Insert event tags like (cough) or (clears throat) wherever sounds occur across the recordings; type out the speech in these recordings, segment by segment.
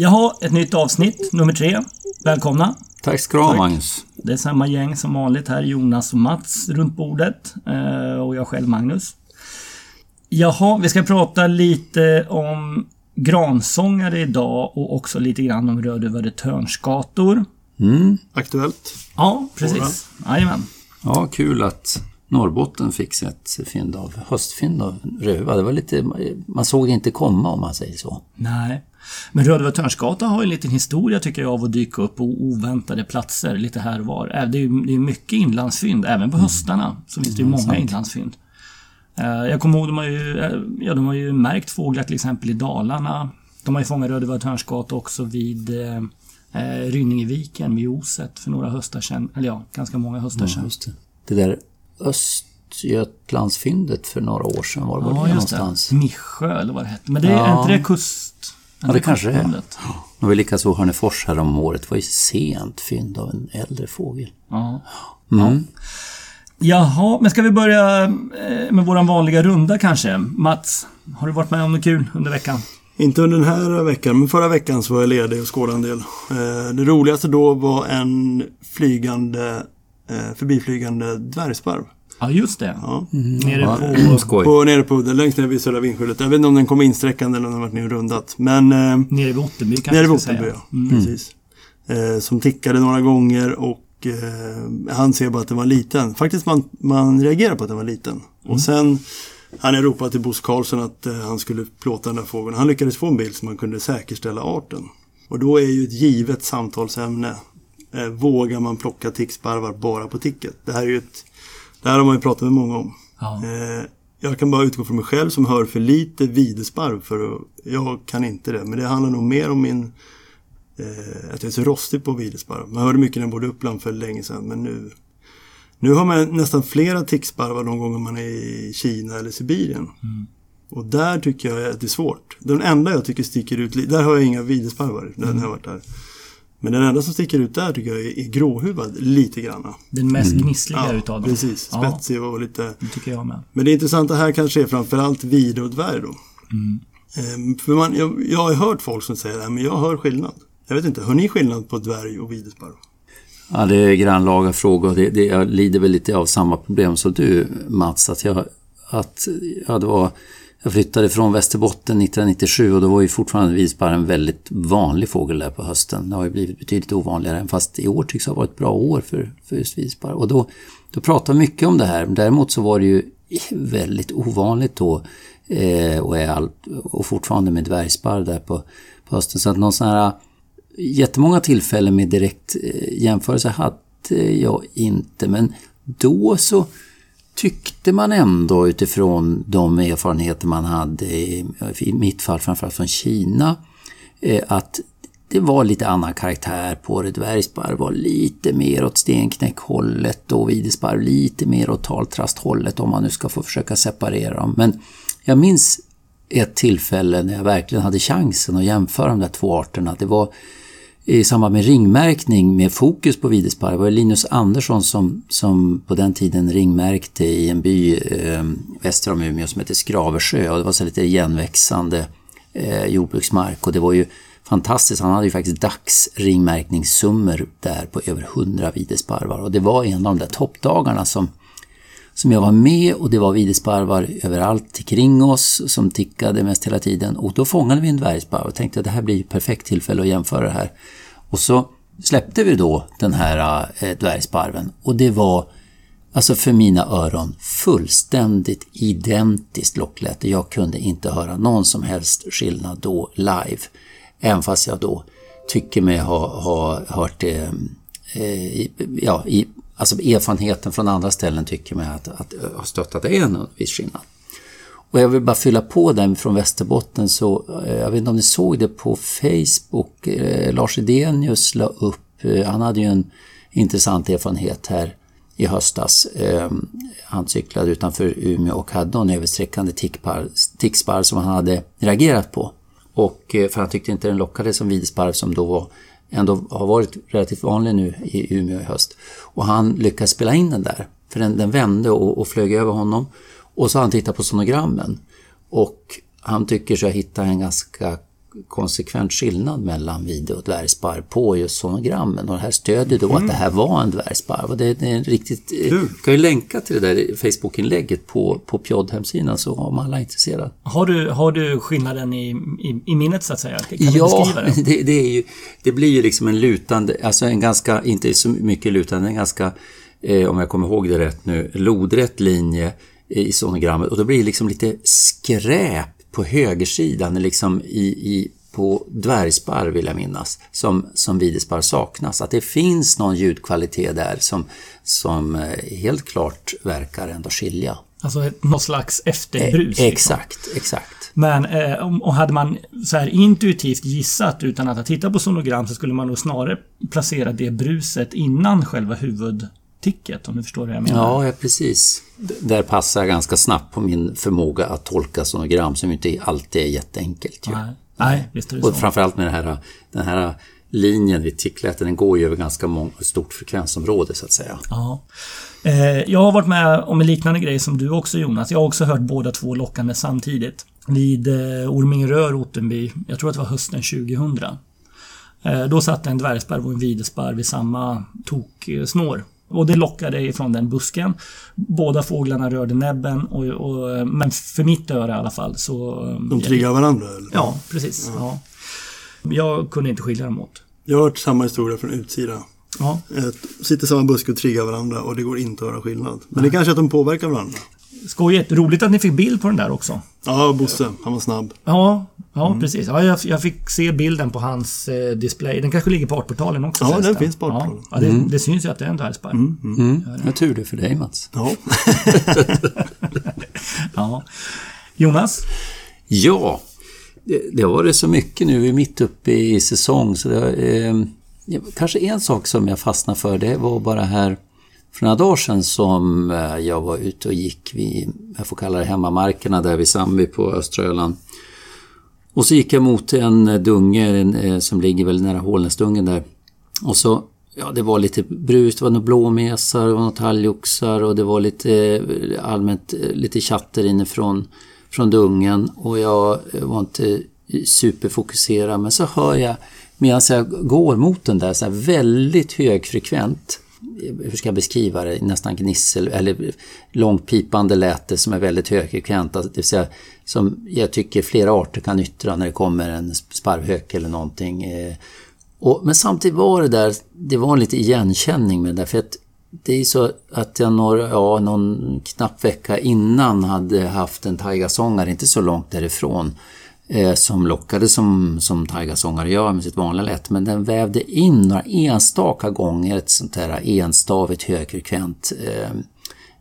Jaha, ett nytt avsnitt, nummer tre. Välkomna! Tack ska du ha Magnus. Det är samma gäng som vanligt här, Jonas och Mats runt bordet. eh, Och jag själv Magnus. Jaha, vi ska prata lite om gransångare idag och också lite grann om rödövade törnsgator. Mm. Aktuellt. Ja, precis. Jajamän. Ja, kul att Norrbotten fick ett fynd av, höstfynd av röva. Det var lite, man såg det inte komma om man säger så. Nej. Men Rödöva Törnsgata har ju en liten historia tycker jag av att dyka upp på oväntade platser lite här och var. Äh, Det är ju det är mycket inlandsfynd, även på höstarna så finns det ju många sant. inlandsfynd. Eh, Jag kommer ihåg, de har ju, eh, ja, de har ju märkt fåglar till exempel i Dalarna. De har ju fångat Rödöva Törnsgata också vid eh, Rynningeviken vid Oset för några höstar sedan. Eller ja, ganska många höstar Ja, sedan. just det. det där Östgötlandsfyndet för några år sedan, var var Ja, det någonstans? det. Missjö eller vad det hette. Men det är Ja. inte det kust... Ja, det kanske det är. kustlandet? Det var likaså Hörnefors här om året. Det var ju sent fynd av en äldre fågel. Ja. Mm. Jaha, men ska vi börja eh, med våran vanliga runda kanske? Mats, har du varit med om något kul under veckan? Inte under den här veckan, men förra veckan så var jag ledig och skådade en del. Eh, Det roligaste då var en flygande, eh, förbiflygande dvärgsparv. Ja, just det. Ja. Nere Ja, på... (clears throat) skoj. På, nere på, längst ner vid Södra Vindskjulet. Jag vet inte om den kom insträckande eller om den varit ner rundat. Men eh, Nere vid Ottenby kanske nere vid Ottenby, ja. Precis. Eh, som tickade några gånger och eh, han ser bara att den var liten. Faktiskt man, man reagerar på att den var liten. Och sen han ropade till Bosse Karlsson att eh, han skulle plåta den där fågeln. Han lyckades få en bild så man kunde säkerställa arten. Och då är ju ett givet samtalsämne. Eh, vågar man plocka ticksparvar bara på ticket? Det här är ett... Det här har man ju pratat med många om. Ja. Eh, jag kan bara utgå från mig själv som hör för lite videsparv för att, jag kan inte det. Men det handlar nog mer om min, eh, att jag är så rostig på videsparv. Man hörde mycket när jag bodde i Uppland för länge sedan men nu, nu har man nästan flera ticksparvar de gånger man är i Kina eller Sibirien. Och där tycker jag att det är svårt. Den enda jag tycker sticker ut, där har jag inga videsparvar när jag har varit där. Men den enda som sticker ut där tycker jag är, är gråhuvad lite granna. Den mest gnissliga utav dem. precis. Ja, Spetsig och lite... det tycker jag med. Men det intressanta här kanske är framförallt vide och dvärg då. Ehm, för man, jag, jag har hört folk som säger att men jag hör skillnad. Jag vet inte, hör ni skillnad på dvärg och videsparv? Ja, det är grannlaga fråga och det, det, jag lider väl lite av samma problem som du Mats. Att jag, att, ja, det var, jag flyttade från Västerbotten 1997 och då var ju fortfarande visparr en väldigt vanlig fågel där på hösten. Det har ju blivit betydligt ovanligare, fast i år tycks ha varit ett bra år för, för just visparr. Och då, då pratade vi mycket om det här. Däremot så var det ju (laughs) väldigt ovanligt då eh, och, är all, och fortfarande med dvärgsparr där på, på hösten. Så att någon sån här eh, jättemånga tillfällen med direkt eh, jämförelse hade jag inte. Men då så tyckte man ändå utifrån de erfarenheter man hade, i, mitt fall framförallt från Kina, eh, att det var lite annan karaktär på det. Dvärgsparv var lite mer åt stenknäckhållet och videsparv lite mer åt taltrasthållet om man nu ska få försöka separera dem. Men jag minns ett tillfälle när jag verkligen hade chansen att jämföra de där två arterna. Det var i samband med ringmärkning med fokus på videsparv. Det var Linus Andersson som, som på den tiden ringmärkte i en by eh, väster om Umeå som heter Skraversjö och det var så lite igenväxande eh, jordbruksmark och det var ju fantastiskt. Han hade ju faktiskt dagsringmärkningssummor där på över 100 videsparvar och det var en av de där toppdagarna som som jag var med och det var videsparvar överallt kring oss som tickade mest hela tiden och då fångade vi en dvärgsparv och tänkte att det här blir ett perfekt tillfälle att jämföra det här. Och så släppte vi då den här eh, dvärgsparven och det var alltså för mina öron fullständigt identiskt lockläte. Jag kunde inte höra någon som helst skillnad då live. Även fast jag då tycker mig ha, ha hört det eh, ja, i, alltså erfarenheten från andra ställen tycker mig att, att ha att det är en viss skillnad. Och jag vill bara fylla på den från Västerbotten så, jag vet inte om ni såg det på Facebook, eh, Lars Edenius la upp, eh, han hade ju en intressant erfarenhet här i höstas. Eh, han cyklade utanför Umeå och hade någon översträckande ticksparv som han hade reagerat på. Och eh, för han tyckte inte den lockade som videsparv som då var ändå har varit relativt vanlig nu i Umeå i höst. Och han lyckades spela in den där, för den, den vände och, och flög över honom. Och så har han tittat på sonogrammen och han tycker sig ha hittat en ganska konsekvent skillnad mellan vide och dvärgsparv på just sonogrammen och det här stödjer då att det här var en dvärgsparv. Och det, är riktigt... Mm. Kul. Jag kan ju länka till det där Facebook-inlägget på, på Pjod-hemsidan så om alla är intresserade. Har du, har du skillnaden i, i, i minnet så att säga? Kan du Ja, det? (laughs) det, det, är ju, det blir ju liksom en lutande, alltså en ganska, inte så mycket lutande, en ganska, eh, om jag kommer ihåg det rätt nu, lodrätt linje i sonogrammet och då blir det liksom lite skräp på högersidan, liksom i, i på dvärgsparv vill jag minnas, som, som videsparv saknas. Att det finns någon ljudkvalitet där som, som eh, helt klart verkar ändå skilja. Alltså något slags efterbrus. liksom. Exakt, exakt. Men eh, och hade man så här intuitivt gissat utan att ha tittat på sonogram så skulle man nog snarare placera det bruset innan själva huvudticket. Om du förstår vad jag menar. Ja, ja, precis. D- Där passar jag ganska snabbt på min förmåga att tolka sonogram som inte alltid är jätteenkelt. Ju. Nej, Nej visst är det så. Och framförallt med det här, den här linjen vid tickläten, den går ju över ganska mång, stort frekvensområde så att säga. Ja. Eh, jag har varit med om en liknande grej som du också Jonas. Jag har också hört båda två lockande samtidigt. Vid eh, Ormingerör, Ottenby, jag tror att det var hösten 2000. Eh, då satt en dvärgsparv och en videsparv vid samma toksnår. Och det lockade ifrån den busken. Båda fåglarna rörde näbben, och, och, men för mitt öra i alla fall så... eh, De triggar varandra eller? Ja, precis. Ja. Jag kunde inte skilja dem åt. Jag har hört samma historia från utsidan. Ja, sitter samma buske och triggar varandra och det går inte att höra skillnad. Men det är kanske att de påverkar varandra. Skojigt. Roligt att ni fick bild på den där också. Ja, Bosse, han var snabb. Ja, ja precis. Ja, jag, jag fick se bilden på hans eh, display. Den kanske ligger på Artportalen också Ja, den finns på Artportalen. Ja, ja det, det syns ju att det är en dvärgsparv. Mm. Jag tur det för dig Mats. Ja. (laughs) Ja. Jonas? Ja, det, det har varit så mycket nu, vi är mitt uppe i säsong så det, eh, ja, Kanske en sak som jag fastnade för det var bara här för några dagar sedan som eh, jag var ute och gick vid, jag får kalla det hemmamarkerna där vid Sandby på östra Öland. Och så gick jag mot en dunge en, eh, som ligger väl nära Hålnäsdungen där. Och så, ja det var lite brus, det var några blåmesar, det var några talgoxar och det var lite eh, allmänt lite chatter inifrån från dungen och jag var inte superfokuserad men så hör jag medan jag går mot den där så här väldigt högfrekvent hur ska jag beskriva det, nästan gnissel eller långpipande läte som är väldigt högfrekvent. Alltså, det vill säga som jag tycker flera arter kan yttra när det kommer en sparvhök eller någonting. Eh. Och, men samtidigt var det där, det var en lite igenkänning med det där, för att det är så att jag några, ja, någon knapp vecka innan hade haft en taigasångare, inte så långt därifrån, eh, som lockade som, som taigasångare gör med sitt vanliga lätt, men den vävde in några enstaka gånger ett sånt här enstavigt högfrekvent eh,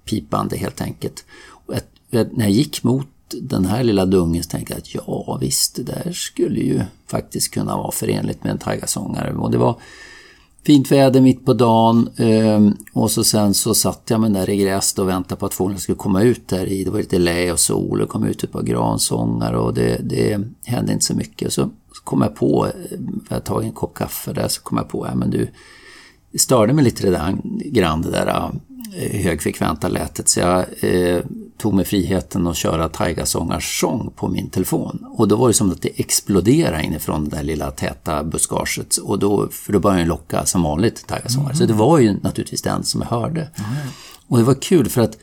pipande helt enkelt. Och ett, när jag gick mot den här lilla dungen så tänkte jag att ja visst, det där skulle ju faktiskt kunna vara förenligt med en taigasångare. Och det var fint väder mitt på dagen ehm, och så sen så satt jag mig där i gräset och väntade på att fåglarna skulle komma ut där i. Det var lite lä och sol och kom ut ett par gransångar och det, det hände inte så mycket. Så kom jag på, eh, jag jag tagit en kopp kaffe där, så kom jag på, ja men du, det störde mig lite redan grann, det där högfrekventa lätet. Så jag eh, tog mig friheten att köra Taigasångarsång på min telefon. Och då var det som att det exploderade inifrån det där lilla täta buskaget. Och då, för då började den locka som vanligt Taigasångare. Så det var ju naturligtvis den som jag hörde. Och det var kul för att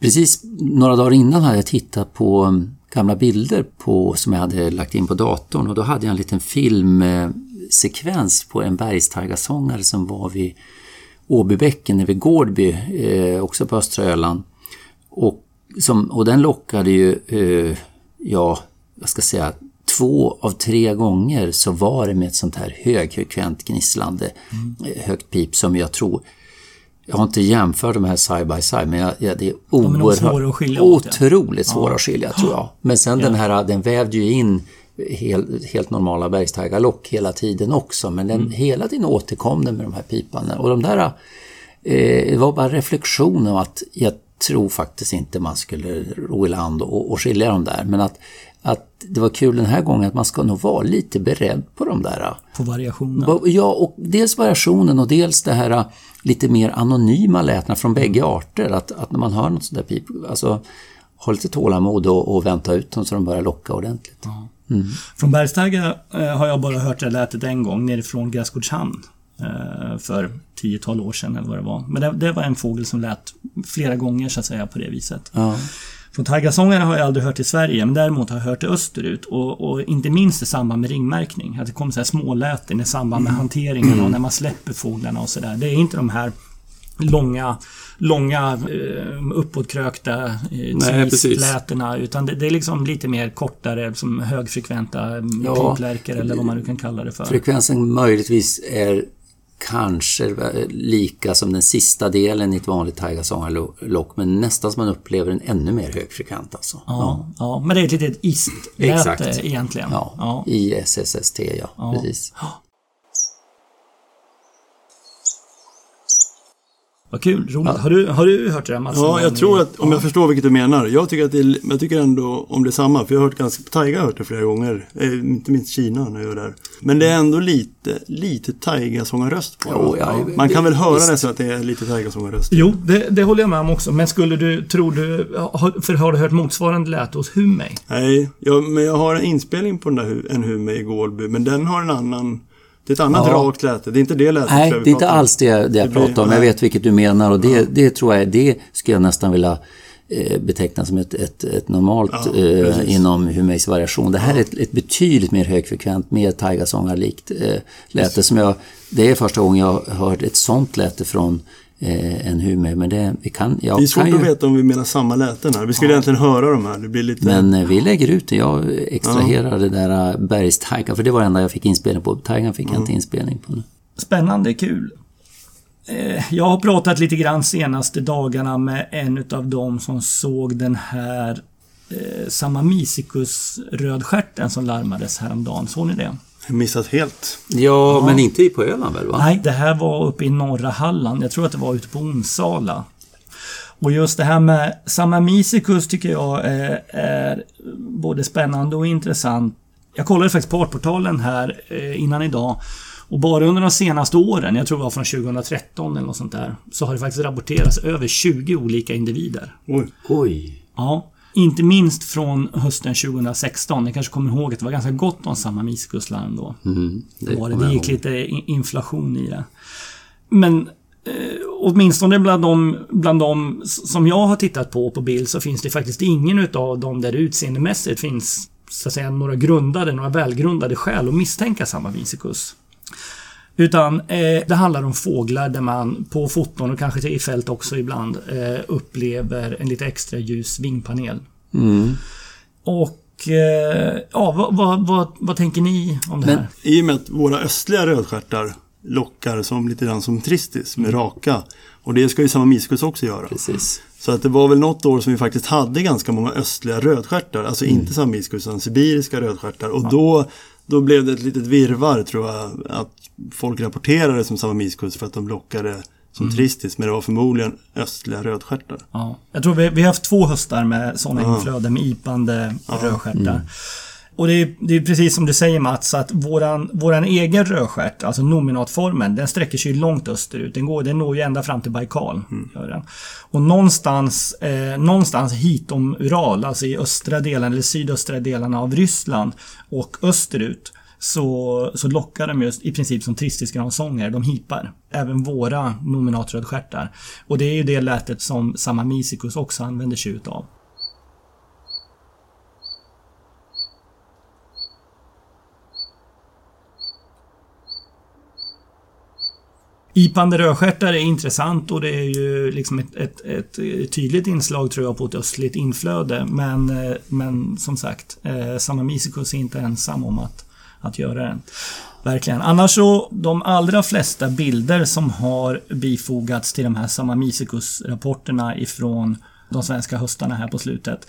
precis några dagar innan hade jag tittat på um, gamla bilder på, som jag hade lagt in på datorn och då hade jag en liten filmsekvens på en bergstaigasångare som var vid Åbybäcken vid Gårdby, eh, också på östra Öland. Och, som, och den lockade ju, eh, ja, jag ska säga, två av tre gånger så var det med ett sånt här högfrekvent gnisslande eh, högt pip som jag tror jag har inte jämfört de här side by side, men jag, jag, det är oerhört, svåra att skilja åt, ja. otroligt svåra att skilja tror jag. Men sen den här, den vävde ju in helt, helt normala bergstaigarlock hela tiden också, men den hela tiden återkom den med de här piparna. Och de där, eh, det var bara reflektion av att jag tror faktiskt inte man skulle ro i land och, och skilja dem där, men att, att det var kul den här gången att man ska nog vara lite beredd på de där På variationen. Va- Ja, och dels variationen och dels det här lite mer anonyma lätena från bägge arter. Att, att när man hör något sånt där pip, alltså ha lite tålamod och, och vänta ut dem så de börjar locka ordentligt. Från bergstagga eh, har jag bara hört det lätet en gång nerifrån Gräsgårdshamn. Eh, för 10-12 år sedan eller vad det var. Men det, det var en fågel som lät flera gånger så att säga på det viset. Ja. Från taigasångare har jag aldrig hört i Sverige, men däremot har jag hört det österut. Och, och inte minst i samband med ringmärkning. Att det kommer så här småläten i samband med hanteringen och (clears throat) när man släpper fåglarna och sådär. Det är inte de här långa, långa eh, uppåtkrökta eh, lätena utan det, det, är liksom lite mer kortare, som högfrekventa ja, piplärkor eller vad man nu kan kalla det för. Frekvensen möjligtvis är kanske lika som den sista delen i ett vanligt taigasångarlock men nästan som man upplever en ännu mer högfrekvent alltså. Ja, ja. ja men det är ett litet ist-läte egentligen. Ja, ja, i SSST ja, ja. precis. Vad kul, roligt. Ja. Har, du, har du hört det där Mats? Ja, jag tror att, om jag förstår vilket du menar. Jag tycker, att det jag tycker ändå om det är samma, för jag har hört ganska, Taiga har hört det flera gånger. Eh, inte minst Kina när jag är där. Men det är ändå lite, lite Taiga-sångarröst på jo, ja, Man kan väl höra nästan att det är lite Taiga-sångarröst. Jo, det, det, håller jag med om också. Men skulle du, tror du, för har du hört motsvarande läte hos Humei? Nej, jag, men jag har en inspelning på den där, en Humei i Gålby, men den har en annan det är ett annat ja. rakt läte. Det är inte det lätet Nej, det är inte alls det, det jag pratar om. Jag vet vilket du menar och det, ja. det tror jag, det skulle jag nästan vilja eh, beteckna som ett, ett, ett normalt ja, eh, inom Humeis variation. Det här är ett, ett, betydligt mer högfrekvent, mer taigasångarlikt eh, läte som jag... Det är första gången jag har hört ett sånt läte från eh, än humor. Men det, vi kan, jag det är svårt ju... att veta om vi menar samma läten här. Vi skulle ja. egentligen höra de här. Det blir lite... Men eh, vi lägger ut det. Jag extraherar ja. det där uh, bergstaigan. För det var det enda jag fick inspelning på. Taigan fick jag inte inspelning på nu. Spännande, kul. Eh, jag har pratat lite grann senaste dagarna med en av dem som såg den här eh, Samamicicus rödstjärten som larmades häromdagen. Såg ni det? Missat helt. Ja, ja, men inte på Öland väl? Va? Nej, det här var uppe i norra Halland. Jag tror att det var ute på Onsala. Och just det här med Samamicicus tycker jag är, är, både spännande och intressant. Jag kollade faktiskt på Artportalen här eh, innan idag. Och bara under de senaste åren, jag tror det var från 2013 eller något sånt där, så har det faktiskt rapporterats över 20 olika individer. Oj. Oj. Ja. Inte minst från hösten 2016. Ni kanske kommer ihåg att det var ganska gott om samma miskuslarm då. Mm, det, det, var det, det gick lite inflation i det. Men eh, åtminstone bland de, bland de som jag har tittat på på bild så finns det faktiskt ingen utav dem där utseendemässigt finns så att säga några grundade, några välgrundade skäl att misstänka samma visikus. Utan eh, det handlar om fåglar där man på foton och kanske i fält också ibland eh, upplever en lite extra ljus vingpanel. Mm. Och eh, ja, vad, vad, vad, vad, tänker ni om det Men, här? I och med att våra östliga rödstjärtar lockar som lite grann som tristis med mm. raka. Och det ska ju samma miskus också göra. Precis. Så att det var väl något år som vi faktiskt hade ganska många östliga rödstjärtar. Alltså mm. inte sammiskus utan sibiriska rödstjärtar. Och ja. då, då blev det ett litet virvar tror jag. Att folk rapporterade som samma miskus för att de lockade som mm. tristis. Men det var förmodligen östliga rödstjärtar. Ja. Jag tror vi, vi har haft två höstar med sådana ja. inflöden med ipande ja. rödstjärtar. Mm. Och det är, det är, precis som du säger Mats, att våran, våran egen rödstjärt, alltså nominatformen, den sträcker sig långt österut. Den, går, den når ju ända fram till Baikal. Mm. Gör den. Och någonstans, eh, någonstans hitom Ural, alltså i östra delen eller sydöstra delarna av Ryssland och österut så, så lockar de just i princip som tristisgransånger. De hipar. Även våra nominatrödstjärtar. Och det är ju det lätet som samma Misicus också använder sig utav. Ipande rödstjärtar är intressant och det är ju liksom ett, ett, ett, tydligt inslag tror jag på ett östligt inflöde. Men, eh, men som sagt, eh, Samamisicus är inte ensam om att att göra den. Verkligen. Annars så, de allra flesta bilder som har bifogats till de här Samamisikus-rapporterna ifrån de svenska höstarna här på slutet.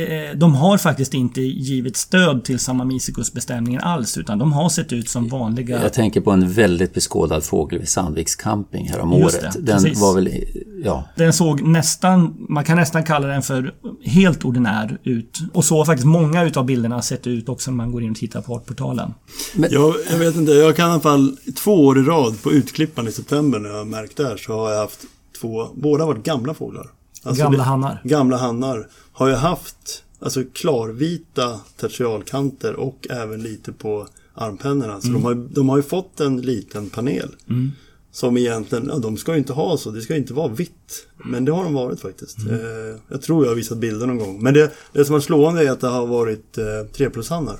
Eh, de har faktiskt inte givit stöd till Samamisicus-bestämningen alls utan de har sett ut som vanliga... Jag tänker på en väldigt beskådad fågel vid Sandviks camping här om året. Det, den precis. var väl... Ja. Den såg nästan... Man kan nästan kalla den för helt ordinär ut. Och så har faktiskt många utav bilderna sett ut också när man går in och tittar på Artportalen. Men... Jag, jag vet inte, jag kan i alla fall två år i rad på Utklippan i september när jag har märkt där så har jag haft två, båda varit gamla fåglar. Alltså gamla hannar. Gamla hannar har ju haft alltså klarvita tertialkanter och även lite på armpennorna. Så de, har, de har ju fått en liten panel. Som egentligen, ja, de ska ju inte ha så, det ska ju inte vara vitt. Men det har de varit faktiskt. Eh, jag tror jag har visat bilder någon gång. Men det, det som är slående är att det har varit eh, 3 plus-hannar.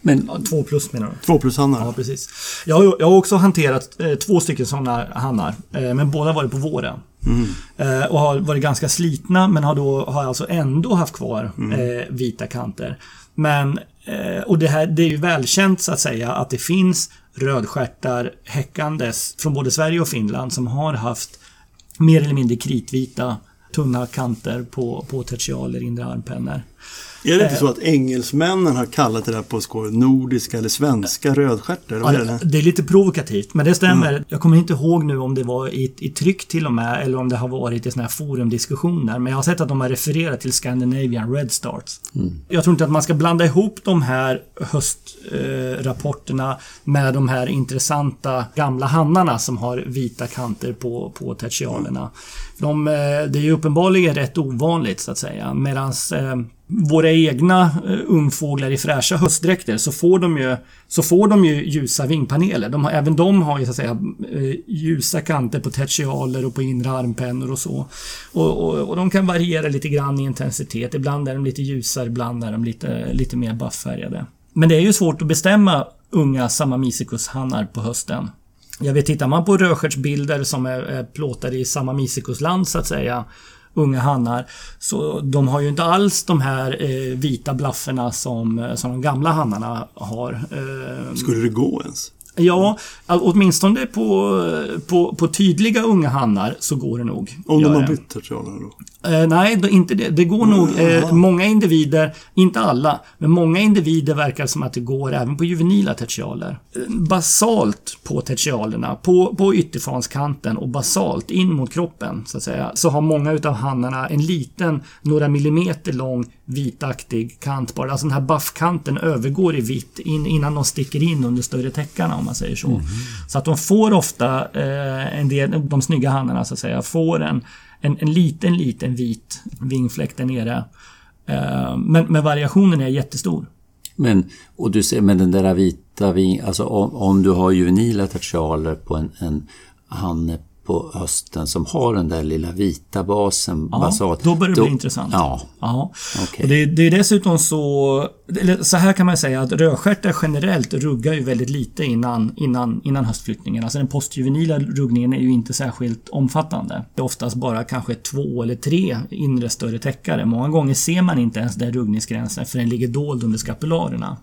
Men Ja, två plus menar du? 2 plus-hannar. Ja, precis. Jag har, jag har också hanterat eh, två stycken sådana hannar, eh, men båda var det på våren. Eh, och har varit ganska slitna, men har då har alltså ändå haft kvar eh, vita kanter. Men, eh, och det här det är ju välkänt så att säga att det finns rödstjärtar häckandes från både Sverige och Finland som har haft mer eller mindre kritvita tunna kanter på, på tertialer, inre armpennor. Är det inte Eh. så att engelsmännen har kallat det där på skoj nordiska eller svenska rödstjärtar? Vad är Ja, det? det är lite provokativt, men det stämmer. Jag kommer inte ihåg nu om det var i, i tryck till och med, eller om det har varit i såna här forumdiskussioner. Men jag har sett att de har refererat till Scandinavian Red Stars. Jag tror inte att man ska blanda ihop de här höstrapporterna eh, med de här intressanta gamla hannarna som har vita kanter på, på tertialerna. De, eh, det är ju uppenbarligen rätt ovanligt så att säga. Medan eh, våra egna eh, ungfåglar i fräscha höstdräkter så får de ju, så får de ju ljusa vingpaneler. De har, även de har ju så att säga eh, ljusa kanter på tertialer och på inre armpennor och så. Och, och, och de kan variera lite grann i intensitet. Ibland är de lite ljusare, ibland är de lite, lite mer bufffärgade. Men det är ju svårt att bestämma unga Samamicicus-hannar på hösten. Jag vet, tittar man på rödstjärtsbilder som är, är plåtade i Samamicicus-land så att säga, unga hannar, så de har ju inte alls de här eh, vita blafferna som, eh, som de gamla hannarna har. Eh, Skulle det gå ens? ja, åtminstone på, på, på tydliga unga hannar så går det nog. Om de har bytt tertialerna då? Eh, nej, inte det. Det går nog. Eh, många individer, inte alla, men många individer verkar som att det går även på juvenila tertialer. Basalt på tertialerna, på, på ytterfanskanten och basalt in mot kroppen, så att säga, så har många utav hannarna en liten, några millimeter lång vitaktig kant bara. Alltså den här buffkanten övergår i vitt in, innan de sticker in under större täckarna om man säger så. Så att de får ofta, eh, en del, de snygga hannarna så att säga, får en en, en liten, liten vit vingfläck där nere. Eh, men, men variationen är jättestor. Men, och du ser men den där vita vingen, alltså om, om du har juvenila tertialer på en, en hanne på hösten som har den där lilla vita basen, Ja, basalt. då börjar det bli intressant. Ja, Ja. Okej. Och det, det är dessutom så... Så här kan man säga att rödstjärtar generellt ruggar ju väldigt lite innan, innan, innan höstflyttningen. Alltså den postjuvenila ruggningen är ju inte särskilt omfattande. Det är oftast bara kanske två eller tre inre större täckare. Många gånger ser man inte ens den ruggningsgränsen för den ligger dold under skapularerna.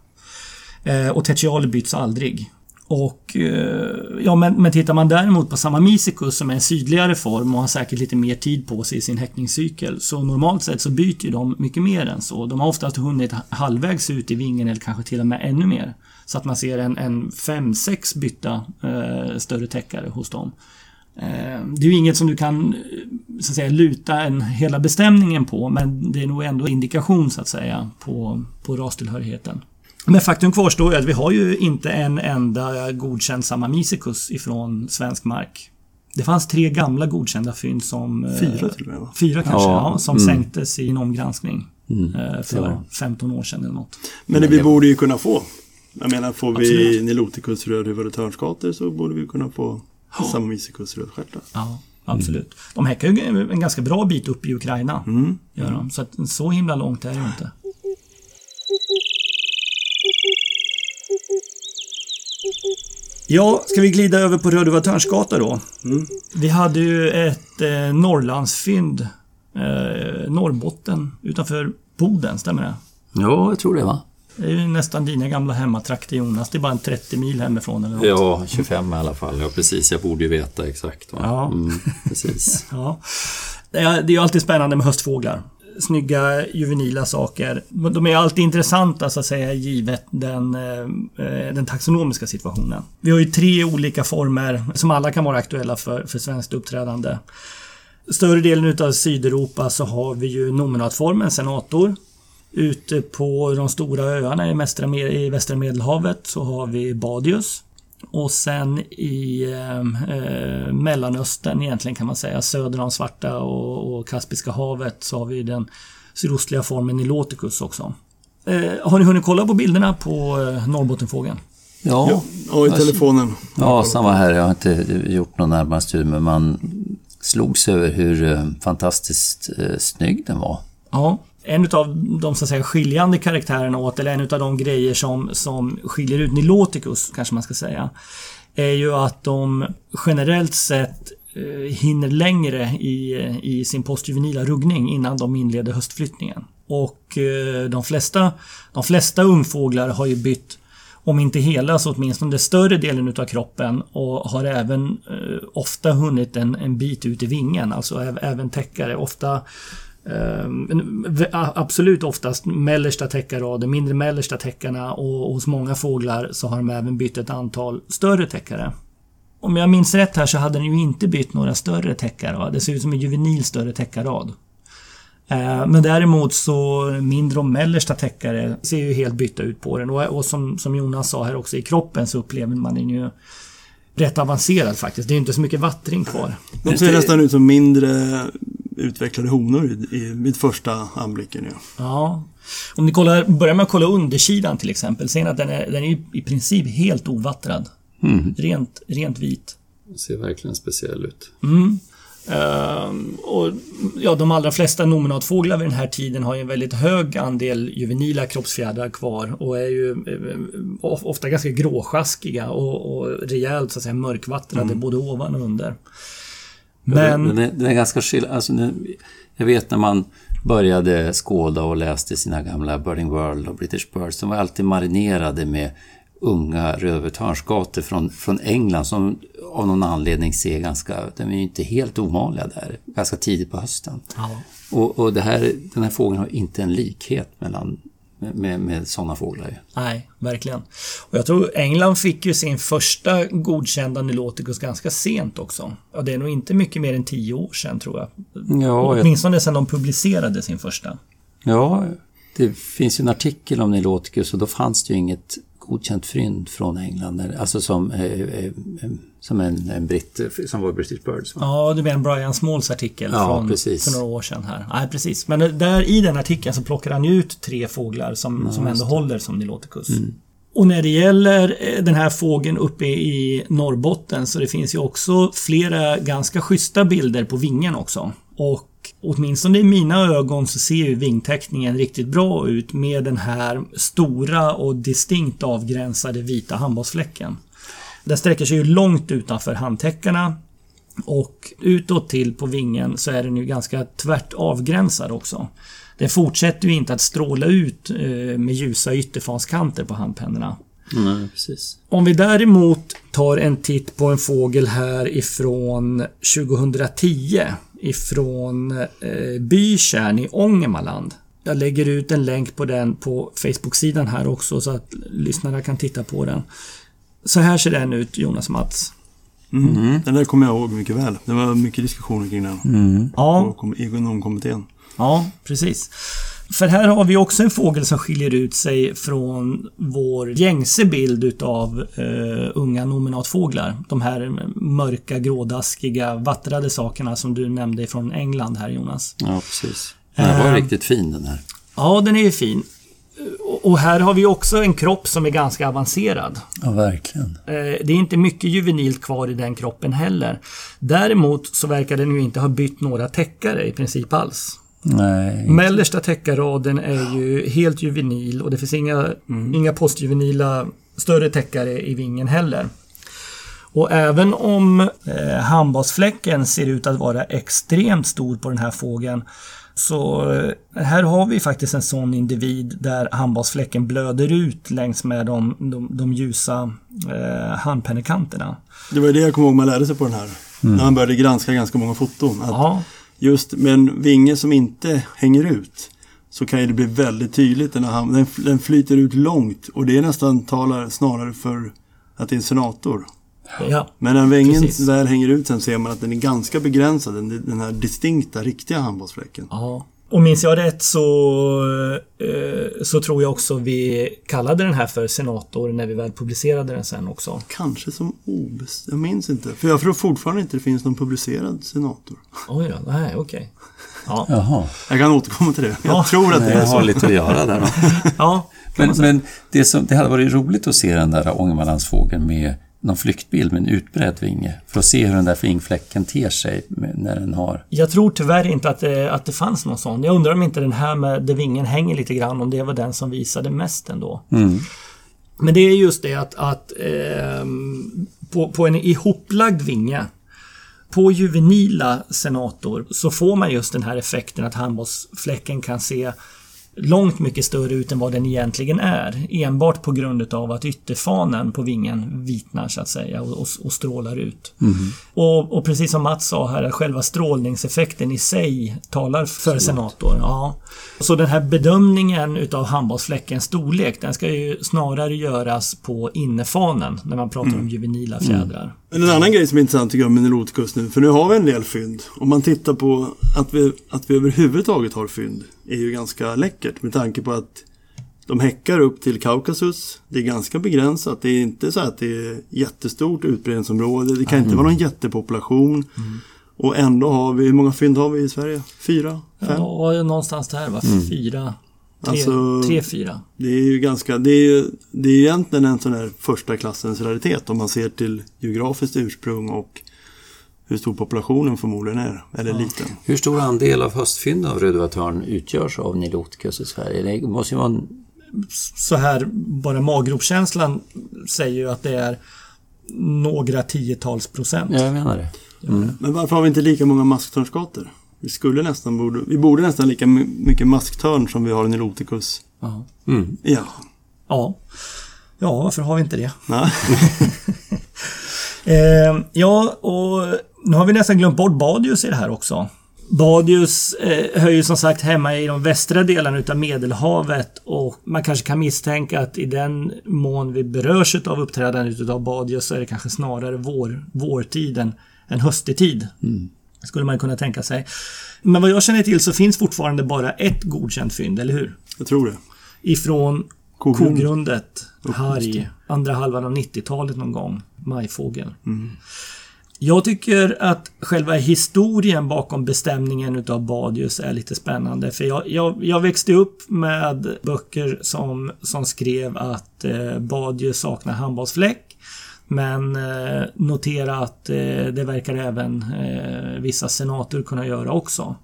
Eh, och tertialer byts aldrig. Och eh, ja, men, men tittar man däremot på Samamicicus som är en sydligare form och har säkert lite mer tid på sig i sin häckningscykel. Så normalt sett så byter de mycket mer än så. De har oftast hunnit halvvägs ut i vingen eller kanske till och med ännu mer. Så att man ser en, en fem, sex bytta eh, större täckare hos dem. Eh, det är ju inget som du kan eh, så att säga, luta en, hela bestämningen på men det är nog ändå indikation så att säga på, på rastillhörigheten. Men faktum kvarstår ju att vi har ju inte en enda godkänd Samamicicus ifrån svensk mark. Det fanns tre gamla godkända fynd som... eh, Fyra till och med va? Fyra kanske, Ja, ja, som mm. sänktes i en omgranskning. eh, för Ja. 15 år sedan eller något. Men det vi borde ju kunna få. Jag menar, får vi. Niloticus rödhuvud och törnskator så borde vi kunna få Samamicicus rödstjärtar. Ja, absolut. De häckar ju en ganska bra bit upp i Ukraina. Mm. Gör de. Så att så himla långt är det inte. Ja, ska vi glida över på Rödhuva Törnsgata då? Vi hade ju ett eh, Norrlandsfynd. Eh, Norrbotten utanför Boden, stämmer det? ja, jag tror det va? Det är ju nästan dina gamla hemmatrakter Jonas. Det är bara en 30 mil hemifrån eller något. Ja, 25 i alla fall. Ja, precis. Jag borde ju veta exakt. Va? Ja. Mm, precis. (laughs) Ja. Det är det är ju alltid spännande med höstfåglar. Snygga juvenila saker. De är alltid intressanta så att säga givet den, eh, den taxonomiska situationen. Vi har ju tre olika former som alla kan vara aktuella för, för svenskt uppträdande. Större delen utav Sydeuropa så har vi ju nominatformen senator. Ute på de stora öarna i, västra, i västra Medelhavet så har vi Badius. Och sen i eh, eh, Mellanöstern egentligen kan man säga, söder om Svarta och, och Kaspiska havet så har vi den sydostliga formen Niloticus också. Eh, har ni hunnit kolla på bilderna på eh, Norrbottenfågeln? Ja, Ja, ja i telefonen. ja, samma här. Jag har inte gjort någon närmare studie, men man slogs över hur eh, fantastiskt eh, snygg den var. Ja. En av de så att säga, skiljande karaktärerna åt, eller en av de grejer som, som skiljer ut Niloticus, kanske man ska säga, är ju att de generellt sett eh, hinner längre i, i sin postjuvenila ruggning innan de inleder höstflyttningen. Och eh, de flesta, de flesta ungfåglar har ju bytt om inte hela så åtminstone större delen utav kroppen och har även eh, ofta hunnit en, en bit ut i vingen, alltså äv- även täckare. Ofta Ehm, absolut oftast mellersta täckarraden, mindre mellersta täckarna och hos många fåglar så har de även bytt ett antal större täckare. Om jag minns rätt här så hade den ju inte bytt några större täckare. Det ser ut som en juvenil större täckarrad. Ehm, men däremot så mindre och mellersta täckare ser ju helt bytta ut på den. Och, som, som Jonas sa här också, i kroppen så upplever man den ju rätt avancerad faktiskt. Det är inte så mycket vattring kvar. De ser nästan ut som mindre utvecklade honor i, i vid första anblicken. Ja. Ja. Om ni kollar, börjar med att kolla undersidan till exempel. Ser ni att den är, den är i princip helt ovattrad. Rent, rent vit. Den ser verkligen speciell ut. Ehm, och ja, de allra flesta nominatfåglar vid den här tiden har ju en väldigt hög andel juvenila kroppsfjädrar kvar och är ju of- ofta ganska gråsjaskiga och, och rejält så att säga mörkvattrade både ovan och under. Men... Den, är, den är ganska skill... Alltså, jag vet när man började skåda och läste sina gamla Birding World och British Birds. De var alltid marinerade med unga rödvetörnsgator från, från England som av någon anledning ser ganska... De är ju inte helt ovanliga där, ganska tidigt på hösten. Ja. Och, och här, den här fågeln har inte en likhet mellan, med, med, sådana fåglar. Nej, verkligen. Och jag tror England fick ju sin första godkända Niloticus ganska sent också. Ja, det är nog inte mycket mer än tio år sedan tror jag. Ja, jag, Åtminstone sedan de publicerade sin första. ja, det finns ju en artikel om Niloticus och då fanns det ju inget godkänt fynd från England. Alltså som, eh, eh, som en, en britt, som var British Birds. va? Ja, du menar Brian Smalls artikel Ja, från precis. för några år sedan här. Nej, precis. Men där i den artikeln så plockar han ut tre fåglar som, som ändå håller som Niloticus. Mm. Och när det gäller eh, den här fågeln uppe i Norrbotten så det finns ju också flera ganska schyssta bilder på vingen också. Och åtminstone i mina ögon så ser ju vingteckningen riktigt bra ut med den här stora och distinkt avgränsade vita handbollsfläcken. Den sträcker sig ju långt utanför handtäckarna och utåt till på vingen så är den ju ganska tvärt avgränsad också. Den fortsätter ju inte att stråla ut eh, med ljusa ytterfanskanter på handpennorna. Nej, precis. Om vi däremot tar en titt på en fågel här ifrån 2010 ifrån eh, Bykärn i Ångermanland. Jag lägger ut en länk på den på Facebook-sidan här också så att lyssnarna kan titta på den. Så här ser den ut, Jonas och Mats. Mm. Den där kommer jag ihåg mycket väl. Det var mycket diskussioner kring den. Ja, På kom- ekonomkommittén. Ja, precis. För här har vi också en fågel som skiljer ut sig från vår gängse bild utav eh, unga nominatfåglar. De här mörka, grådaskiga, vattrade sakerna som du nämnde från England här Jonas. Ja, precis. Den var Eh. riktigt fin den här. Ja, den är ju fin. Och- Och här har vi också en kropp som är ganska avancerad. Ja, verkligen. Eh, Det är inte mycket juvenilt kvar i den kroppen heller. Däremot så verkar den ju inte ha bytt några täckare i princip alls. Nej. Mellersta täckarraden är ju helt juvenil och det finns inga, inga postjuvenila större täckare i vingen heller. Och även om eh, handbollsfläcken ser ut att vara extremt stor på den här fågeln så eh, här har vi faktiskt en sån individ där handbollsfläcken blöder ut längs med de, de, de ljusa eh, handpennekanterna. Det var det jag kommer ihåg man lärde sig på den här. När han började granska ganska många foton. Att Just med en vinge som inte hänger ut så kan det bli väldigt tydligt när han, den, den flyter ut långt och det är nästan talar snarare för att det är en senator. ja. Men när vingen Precis. väl hänger ut sen ser man att den är ganska begränsad, den, den här distinkta, riktiga handbollsfläcken. Ja, Och minns jag rätt så, eh, så tror jag också vi kallade den här för Senator när vi väl publicerade den sen också. Kanske som obestämd. Jag minns inte. För jag tror fortfarande inte det finns någon publicerad senator. Oj då, nej okej. Ja. Jaha. Jag kan återkomma till det. Jag Ja. tror att det är Jag så. har lite att göra där då. ja. Men, men det, som, det hade varit roligt att se den där Ångermanlandsfågeln med någon flyktbild med en utbredd vinge. För att se hur den där vingfläcken ter sig när den har... Jag tror tyvärr inte att det, att det fanns någon sån. Jag undrar om inte den här med där vingen hänger lite grann, om det var den som visade mest ändå. Mm. Men det är just det att, att ehm, på, på en ihoplagd vinge på juvenila senator så får man just den här effekten att handbollsfläcken kan se långt mycket större ut än vad den egentligen är. Enbart på grund av att ytterfanen på vingen vitnar så att säga och, och, och strålar ut. Och, och precis som Mats sa här, själva strålningseffekten i sig talar för senator. Ja. Så den här bedömningen utav handbollsfläckens storlek, den ska ju snarare göras på innerfanen när man pratar om juvenila fjädrar. Men en annan grej som är intressant tycker jag med Niloticus nu, för nu har vi en del fynd. Om man tittar på att vi, att vi överhuvudtaget har fynd är ju ganska läckert med tanke på att de häckar upp till Kaukasus. Det är ganska begränsat. Det är inte så att det är jättestort utbredningsområde. Det kan inte vara någon jättepopulation. Och ändå har vi, hur många fynd har vi i Sverige? Fyra? Fem? Ja, någonstans där va? Fyra, tre, Alltså- tre, fyra. Det är ju ganska, det är, det är egentligen en sån här första klassens raritet om man ser till geografiskt ursprung och hur stor populationen förmodligen är, eller liten. Hur stor andel av höstfynd av rödvatörn utgörs av Niloticus i Sverige? Det måste ju vara en... Så här, bara maggropskänslan säger ju att det är några tiotals procent. Ja, jag menar det. Men varför har vi inte lika många masktörnskator? Vi skulle nästan borde, vi borde nästan lika my- mycket masktörn som vi har Niloticus. Ja. Mm. Ja. ja. Ja, varför har vi inte det? Nej. (laughs) Eh, ja, och nu har vi nästan glömt bort Badius i det här också. Badius eh, hör ju som sagt hemma i de västra delarna utav Medelhavet och man kanske kan misstänka att i den mån vi berörs av uppträdandet utav Badius så är det kanske snarare vår, vårtiden än höstetid. Skulle man kunna tänka sig. Men vad jag känner till så finns fortfarande bara ett godkänt fynd, eller hur? Jag tror det. Ifrån Kogrund. Kogrundet, Harg, andra halvan av 90-talet någon gång. Majfågel. Jag tycker att själva historien bakom bestämningen utav Badius är lite spännande. För jag, jag, jag växte upp med böcker som, som skrev att eh, Badius saknar handbollsfläck. Men eh, notera att eh, det verkar även eh, vissa senator kunna göra också.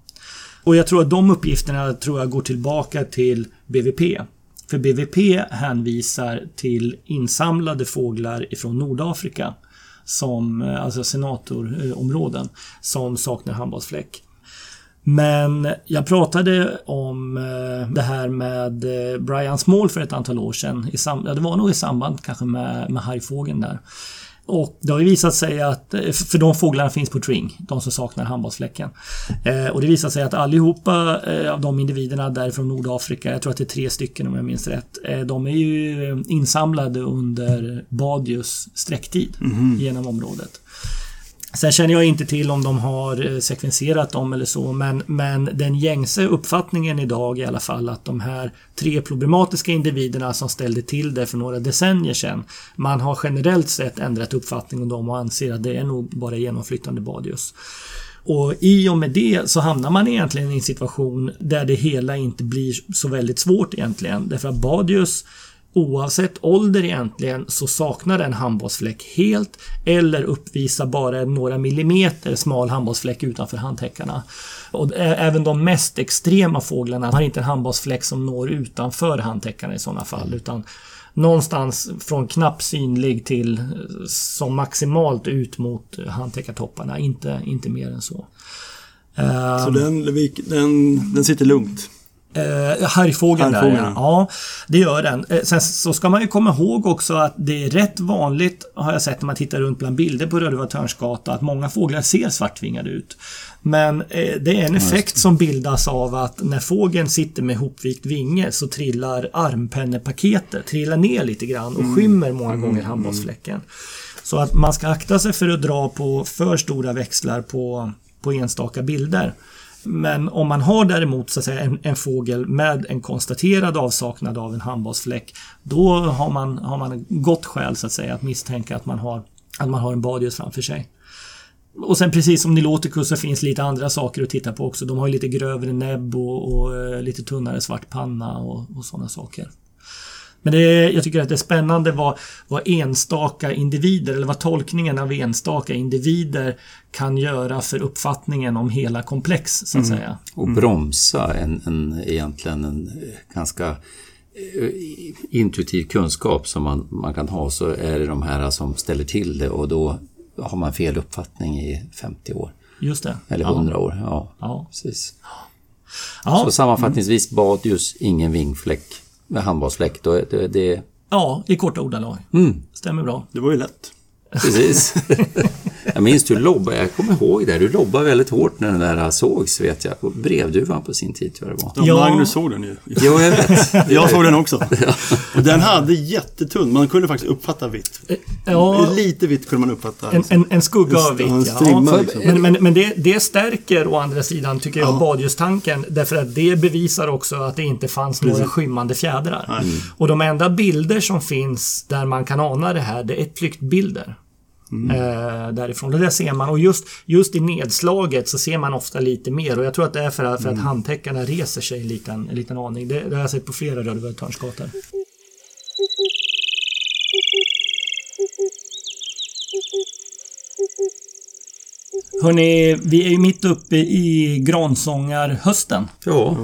Och jag tror att de uppgifterna tror jag går tillbaka till BVP. För BVP hänvisar till insamlade fåglar ifrån Nordafrika som, eh, alltså senatorområden, som saknar handbollsfläck. Men jag pratade om eh, det här med eh, Brian Small för ett antal år sedan. I sam- ja, det var nog i samband kanske med, med hargfågeln där. Och det har ju visat sig att, eh, för de fåglarna finns på Tring, de som saknar handbollsfläcken. Eh, och det visar sig att allihopa eh, av de individerna därifrån Nordafrika, jag tror att det är tre stycken om jag minns rätt, eh, de är ju insamlade under Badius sträcktid genom området. Sen känner jag inte till om de har eh, sekvenserat dem eller så, men, men den gängse uppfattningen idag i alla fall att de här tre problematiska individerna som ställde till det för några decennier sedan, man har generellt sett ändrat uppfattning om dem och anser att det är nog bara genomflyttande Badius. Och i och med det så hamnar man egentligen i en situation där det hela inte blir så väldigt svårt egentligen. Därför att Badius Oavsett ålder egentligen så saknar den handbollsfläck helt eller uppvisar bara några millimeter smal handbollsfläck utanför handtäckarna. Och även de mest extrema fåglarna har inte en handbollsfläck som når utanför handtäckarna i sådana fall utan någonstans från knappt synlig till eh, som maximalt ut mot handtäckartopparna, inte, inte mer än så. Så den, den, den sitter lugnt. Eh, Hargfågeln där ja. ja. det gör den. Eh, sen så ska man ju komma ihåg också att det är rätt vanligt, har jag sett när man tittar runt bland bilder på Rödövatörnsgata, att många fåglar ser svartvingade ut. Men eh, det är en effekt som bildas av att när fågeln sitter med hopvikt vinge så trillar armpennepaketet trillar ner lite grann och skymmer många gånger handbollsfläcken. Så att man ska akta sig för att dra på för stora växlar på, på enstaka bilder. Men om man har däremot så att säga, en, en fågel med en konstaterad avsaknad av en handbasfläck då har man, har man gott skäl så att säga att misstänka att man har, att man har en badius framför sig. Och sen precis som Niloticus så finns lite andra saker att titta på också. De har ju lite grövre näbb och, och eh, lite tunnare svart panna och, och sådana saker. Men det är, jag tycker att det är spännande vad, vad enstaka individer, eller vad tolkningen av enstaka individer kan göra för uppfattningen om hela komplex, så att säga. Och bromsa en, en egentligen en ganska eh, intuitiv kunskap som man, man kan ha så är det de här som ställer till det och då har man fel uppfattning i 50 år. Just det. Eller 100 år. Ja, Ja. precis. Ja. Så sammanfattningsvis badljus, ingen vingfläck med handbollsfläck. Då, är det, det, ja, i korta ordalag. mm, Stämmer bra. Det var ju lätt. precis. (laughs) jag minns du lobbade, jag kommer ihåg det, du lobbade väldigt hårt när den där sågs vet jag. På brevduvan på sin tid tror jag det var. Ja, Ja. Magnus såg den ju. Jo, jag vet. (laughs) Jag såg den också. (laughs) Och den hade jättetunn, man kunde faktiskt uppfatta vitt. Ja, Lite vitt kunde man uppfatta. en, en, en skugga av Ja, vitt, strimma ja. liksom. Men, men, men det, det stärker å andra sidan, tycker jag, Ja. badljustanken. Därför att det bevisar också att det inte fanns några skymmande fjädrar. Nej. Och de enda bilder som finns där man kan ana det här, det är flyktbilder. Eh, därifrån. Och det ser man. Och just, just i nedslaget så ser man ofta lite mer. Och jag tror att det är för, att- för att handtäckarna reser sig en liten, en liten aning. Det, det har jag sett på flera rödvörtörnsgator. Hörni, vi är ju mitt uppe i gransångarhösten. Ja,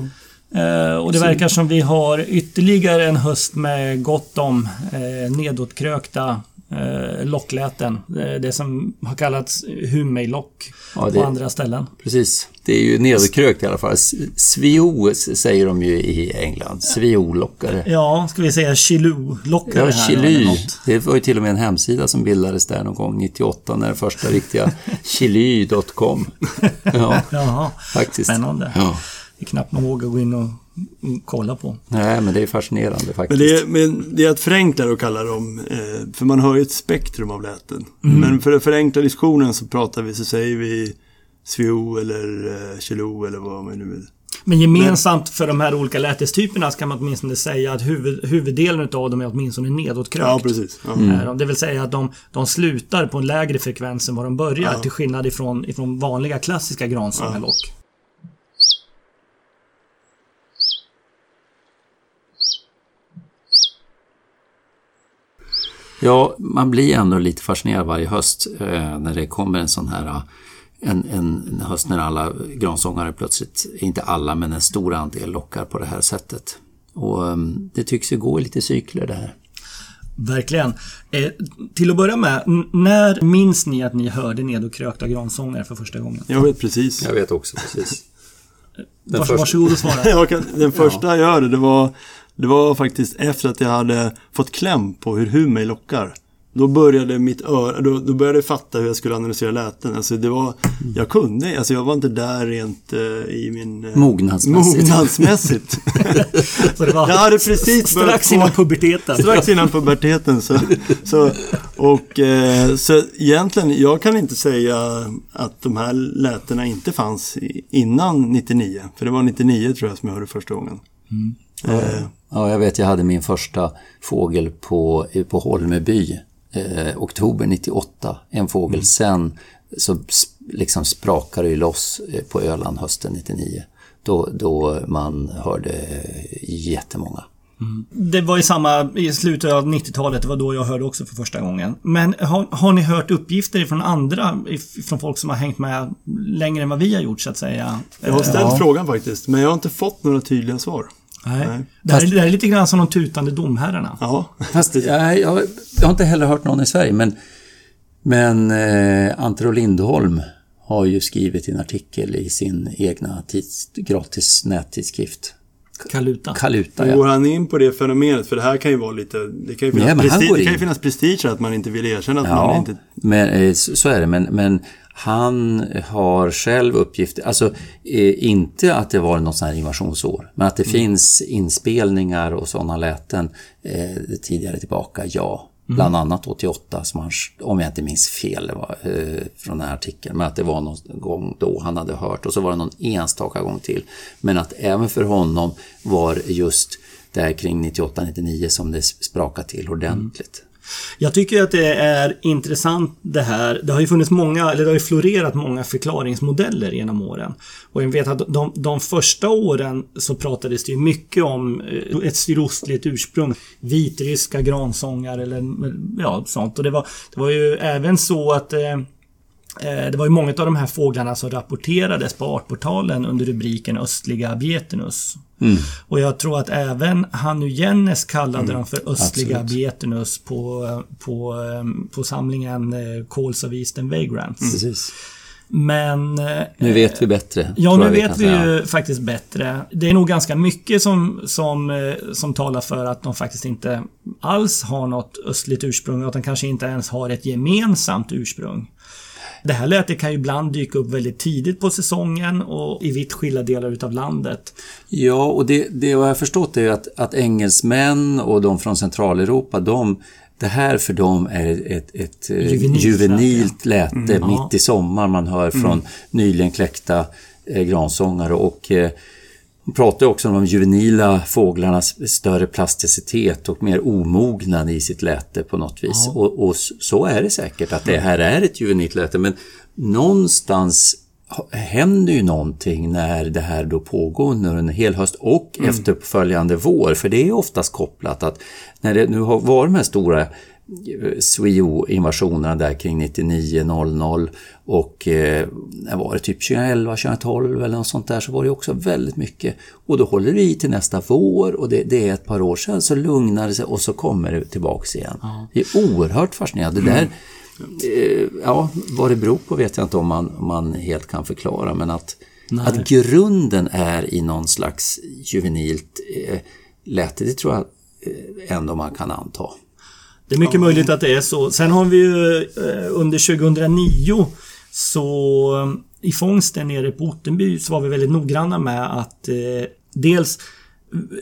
Eh, och det verkar som vi har ytterligare en höst med gott om eh, nedåtkrökta eh, lockläten. Eh, det som har kallats Humei-lock Ja, på andra ställen. precis. Det är ju nederkrökt i alla fall. Svio säger de ju i England. Svio-lockare. Ja, ska vi säga Chilou-lockare Ja, något. Det var ju till och med en hemsida som bildades där någon gång 98 när det första riktiga (laughs) chily.com. (laughs) Ja, Jaha, faktiskt. spännande. Ja. Det är knappt man vågar gå in och kolla på. Nej, men det är fascinerande Men faktiskt. det, är, men det är att förenkla och kalla dem, eh, för man har ju ett spektrum av läten. Mm. Men för att förenkla diskussionen så pratar vi, så säger vi Svio eller eh, Chilo eller vad man nu vill. Men gemensamt för de här olika lätestyperna ska man åtminstone säga att huvud, huvuddelen av dem är åtminstone nedåtkrökt. Ja, precis. Ja. Mm. De. Det vill säga att de, de slutar på en lägre frekvens än vad de börjar. Ja. Till skillnad ifrån, ifrån vanliga klassiska gransångarlock. Ja, man blir ändå lite fascinerad varje höst eh, när det kommer en sån här eh, en, en, höst när alla gransångare plötsligt, inte alla men en stor andel lockar på det här sättet. Och ehm, det tycks ju gå i lite cykler det här. Verkligen. Eh, till att börja med, när minns ni att ni hörde nedåtkrökta gransångare för första gången? Jag vet precis. Jag vet också precis. Den Vars, första- Varsågod och svara. (laughs) Den första jag hörde, det var, det var faktiskt efter att jag hade fått kläm på hur Humei lockar. Då började mitt öra, då, då började jag fatta hur jag skulle analysera läten. Alltså det var, jag kunde, alltså jag var inte där rent eh, i min... eh, Mognadsmässigt. Mognadsmässigt. (laughs) Så det var Jag hade precis strax innan puberteten. Strax innan puberteten. Så, så, och, eh, så egentligen, jag kan inte säga att de här lätena inte fanns innan 99. För det var 99 tror jag som jag hörde första gången. Eh, Ja, jag vet, jag hade min första fågel på, på Holmeby, eh, oktober 98. En fågel. Sen så liksom sprakade det loss eh, på Öland hösten 99. Då, då man hörde eh, jättemånga. Det var i samma, i slutet av 90-talet, det var då jag hörde också för första gången. Men har, har ni hört uppgifter från andra, från folk som har hängt med längre än vad vi har gjort så att säga? jag har ställt Ja. frågan faktiskt, men jag har inte fått några tydliga svar. Nej. Nej. Det, här, är- det här är lite grann som de tutande domherrarna. Ja, Fast nej, jag, jag har inte heller hört någon i Sverige, men, men eh, Ante och Lindholm har ju skrivit en artikel i sin egna tids, gratis nättidskrift. Kaluta. Kaluta, går ja. han in på det fenomenet? För det här kan ju vara lite... Det kan ju Nej, finnas, men han prestige, går det kan ju in. finnas prestige att man inte vill erkänna att man Ja, inte... men, eh, så så är det. Men, men han har själv uppgifter, alltså eh, inte att det var något sånt här invasionsår, men att det finns inspelningar och sådana läten eh, tidigare tillbaka, ja. Bland annat 88, som han, om jag inte minns fel var, eh, från den här artikeln. Men att det var någon gång då han hade hört och så var det någon enstaka gång till. Men att även för honom var just där kring 98-99 som det sprakade till ordentligt. Jag tycker att det är intressant det här. Det har ju funnits många, eller det har ju florerat många förklaringsmodeller genom åren. Och jag vet att de, de första åren så pratades det ju mycket om eh, ett sydostligt ursprung. Vitryska gransångar eller ja, sånt. Och det var, det var ju även så att eh det var ju många av de här fåglarna som rapporterades på artportalen under rubriken Östliga Abietenus. Mm. Och jag tror att även Hannu Jennes kallade mm. dem för östliga Absolut. på, på, på samlingen eh, Calls of Eastern Vagrants. Mm. Precis. Men... Nu vet vi bättre. Ja, nu vet vi ju faktiskt bättre. Det är nog ganska mycket som, som, eh, som talar för att de faktiskt inte alls har något östligt ursprung. Att de kanske inte ens har ett gemensamt ursprung. Det här lätet kan ju ibland dyka upp väldigt tidigt på säsongen och i vitt skilda delar utav landet. Ja, och det, det jag har förstått är att, att engelsmän och de från Centraleuropa, de det här för dem är ett, ett eh, juvenilt, juvenilt läte mm, mitt ja. i sommaren. Man hör från mm. nyligen kläckta eh, gransångare och eh, hon pratar också om de juvenila fåglarnas större plasticitet och mer omognad i sitt läte på något vis. Ja. Och, och, så är det säkert att det här är ett juvenilt läte men någonstans händer ju någonting när det här då pågår under en hel höst och mm. efterföljande vår. För det är oftast kopplat att när det nu har varit de här stora Sweo-invasionerna där kring 99-00 och eh, var det typ 2011, 2012 eller något sånt där så var det också väldigt mycket. Och då håller det i till nästa vår och det, det är ett par år sedan så lugnar det sig och så kommer det tillbaks igen. Ja. Det är oerhört fascinerande. Det där, eh, ja, vad det beror på vet jag inte om man, man helt kan förklara men att, att grunden är i någon slags juvenilt eh, läte, det tror jag eh, ändå man kan anta. Det är mycket ja. möjligt att det är så. Sen har vi ju eh, under 2009 så eh, i fångsten nere på Ottenby så var vi väldigt noggranna med att eh, dels